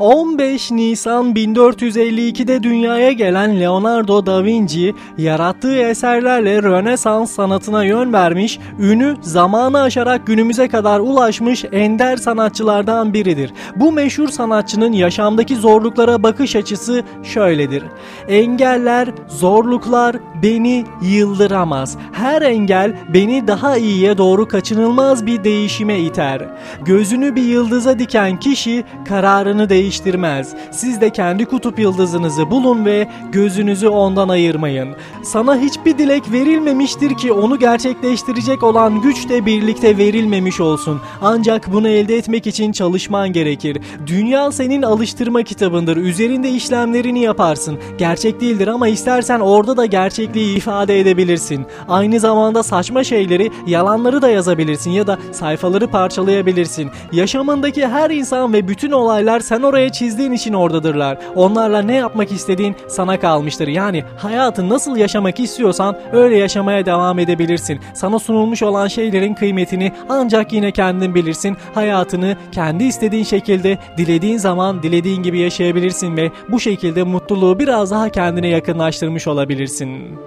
15 Nisan 1452'de dünyaya gelen Leonardo da Vinci yarattığı eserlerle Rönesans sanatına yön vermiş, ünü zamanı aşarak günümüze kadar ulaşmış ender sanatçılardan biridir. Bu meşhur sanatçının yaşamdaki zorluklara bakış açısı şöyledir. Engeller, zorluklar beni yıldıramaz. Her engel beni daha iyiye doğru kaçınılmaz bir değişime iter. Gözünü bir yıldıza diken kişi kararını değiştirmez. Siz de kendi kutup yıldızınızı bulun ve gözünüzü ondan ayırmayın. Sana hiçbir dilek verilmemiştir ki onu gerçekleştirecek olan güç de birlikte verilmemiş olsun. Ancak bunu elde etmek için çalışman gerekir. Dünya senin alıştırma kitabındır. Üzerinde işlemlerini yaparsın. Gerçek değildir ama istersen orada da gerçekliği ifade edebilirsin. Aynı zamanda saçma şeyleri, yalanları da yazabilirsin ya da sayfaları parçalayabilirsin. Yaşamındaki her insan ve bütün olaylar sen oraya çizdiğin için oradadırlar. Onlarla ne yapmak istediğin sana kalmıştır. Yani hayatı nasıl yaşamak istiyorsan öyle yaşamaya devam edebilirsin. Sana sunulmuş olan şeylerin kıymetini ancak yine kendin bilirsin. Hayatını kendi istediğin şekilde, dilediğin zaman, dilediğin gibi yaşayabilirsin ve bu şekilde mutluluğu biraz daha kendine yakınlaştırmış olabilirsin.